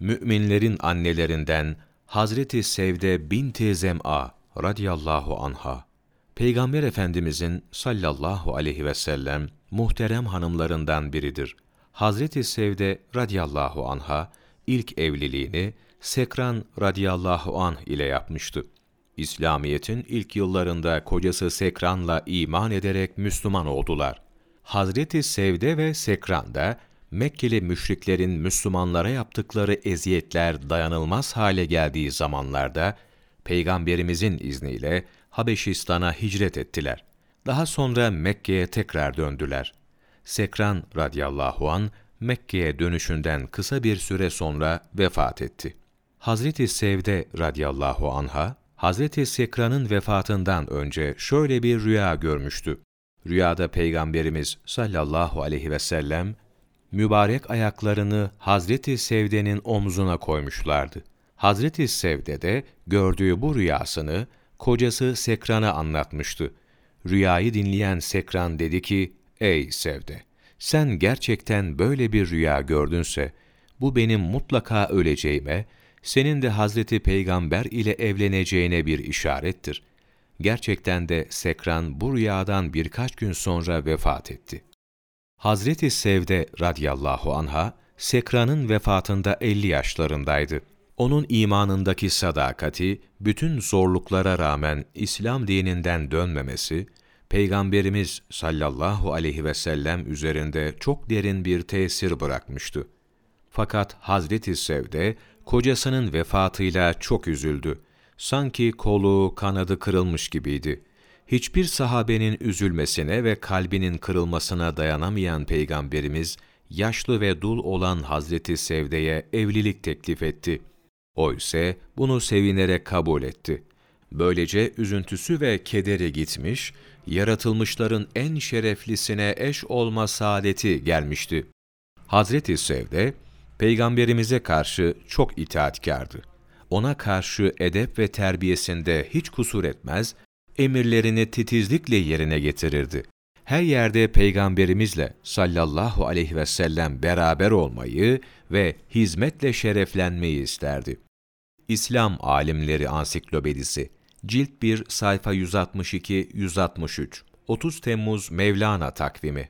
müminlerin annelerinden Hazreti Sevde binti Zem'a radıyallahu anha, Peygamber Efendimizin sallallahu aleyhi ve sellem muhterem hanımlarından biridir. Hazreti Sevde radıyallahu anha ilk evliliğini Sekran radıyallahu anh ile yapmıştı. İslamiyet'in ilk yıllarında kocası Sekran'la iman ederek Müslüman oldular. Hazreti Sevde ve Sekran da Mekkeli müşriklerin Müslümanlara yaptıkları eziyetler dayanılmaz hale geldiği zamanlarda Peygamberimizin izniyle Habeşistan'a hicret ettiler. Daha sonra Mekke'ye tekrar döndüler. Sekran radıyallahu an Mekke'ye dönüşünden kısa bir süre sonra vefat etti. Hazreti Sevde radıyallahu anha, Hazreti Sekran'ın vefatından önce şöyle bir rüya görmüştü. Rüyada Peygamberimiz sallallahu aleyhi ve sellem, mübarek ayaklarını Hazreti Sevde'nin omzuna koymuşlardı. Hazreti Sevde de gördüğü bu rüyasını kocası Sekran'a anlatmıştı. Rüyayı dinleyen Sekran dedi ki, Ey Sevde! Sen gerçekten böyle bir rüya gördünse, bu benim mutlaka öleceğime, senin de Hazreti Peygamber ile evleneceğine bir işarettir. Gerçekten de Sekran bu rüyadan birkaç gün sonra vefat etti. Hazreti Sevde radıyallahu anha, Sekran'ın vefatında 50 yaşlarındaydı. Onun imanındaki sadakati, bütün zorluklara rağmen İslam dininden dönmemesi, Peygamberimiz sallallahu aleyhi ve sellem üzerinde çok derin bir tesir bırakmıştı. Fakat Hazreti Sevde, kocasının vefatıyla çok üzüldü. Sanki kolu, kanadı kırılmış gibiydi. Hiçbir sahabenin üzülmesine ve kalbinin kırılmasına dayanamayan Peygamberimiz, yaşlı ve dul olan Hazreti Sevde'ye evlilik teklif etti. O ise bunu sevinerek kabul etti. Böylece üzüntüsü ve kederi gitmiş, yaratılmışların en şereflisine eş olma saadeti gelmişti. Hazreti Sevde, Peygamberimize karşı çok itaatkardı. Ona karşı edep ve terbiyesinde hiç kusur etmez, emirlerini titizlikle yerine getirirdi. Her yerde Peygamberimizle sallallahu aleyhi ve sellem beraber olmayı ve hizmetle şereflenmeyi isterdi. İslam Alimleri Ansiklopedisi Cilt 1 sayfa 162-163 30 Temmuz Mevlana takvimi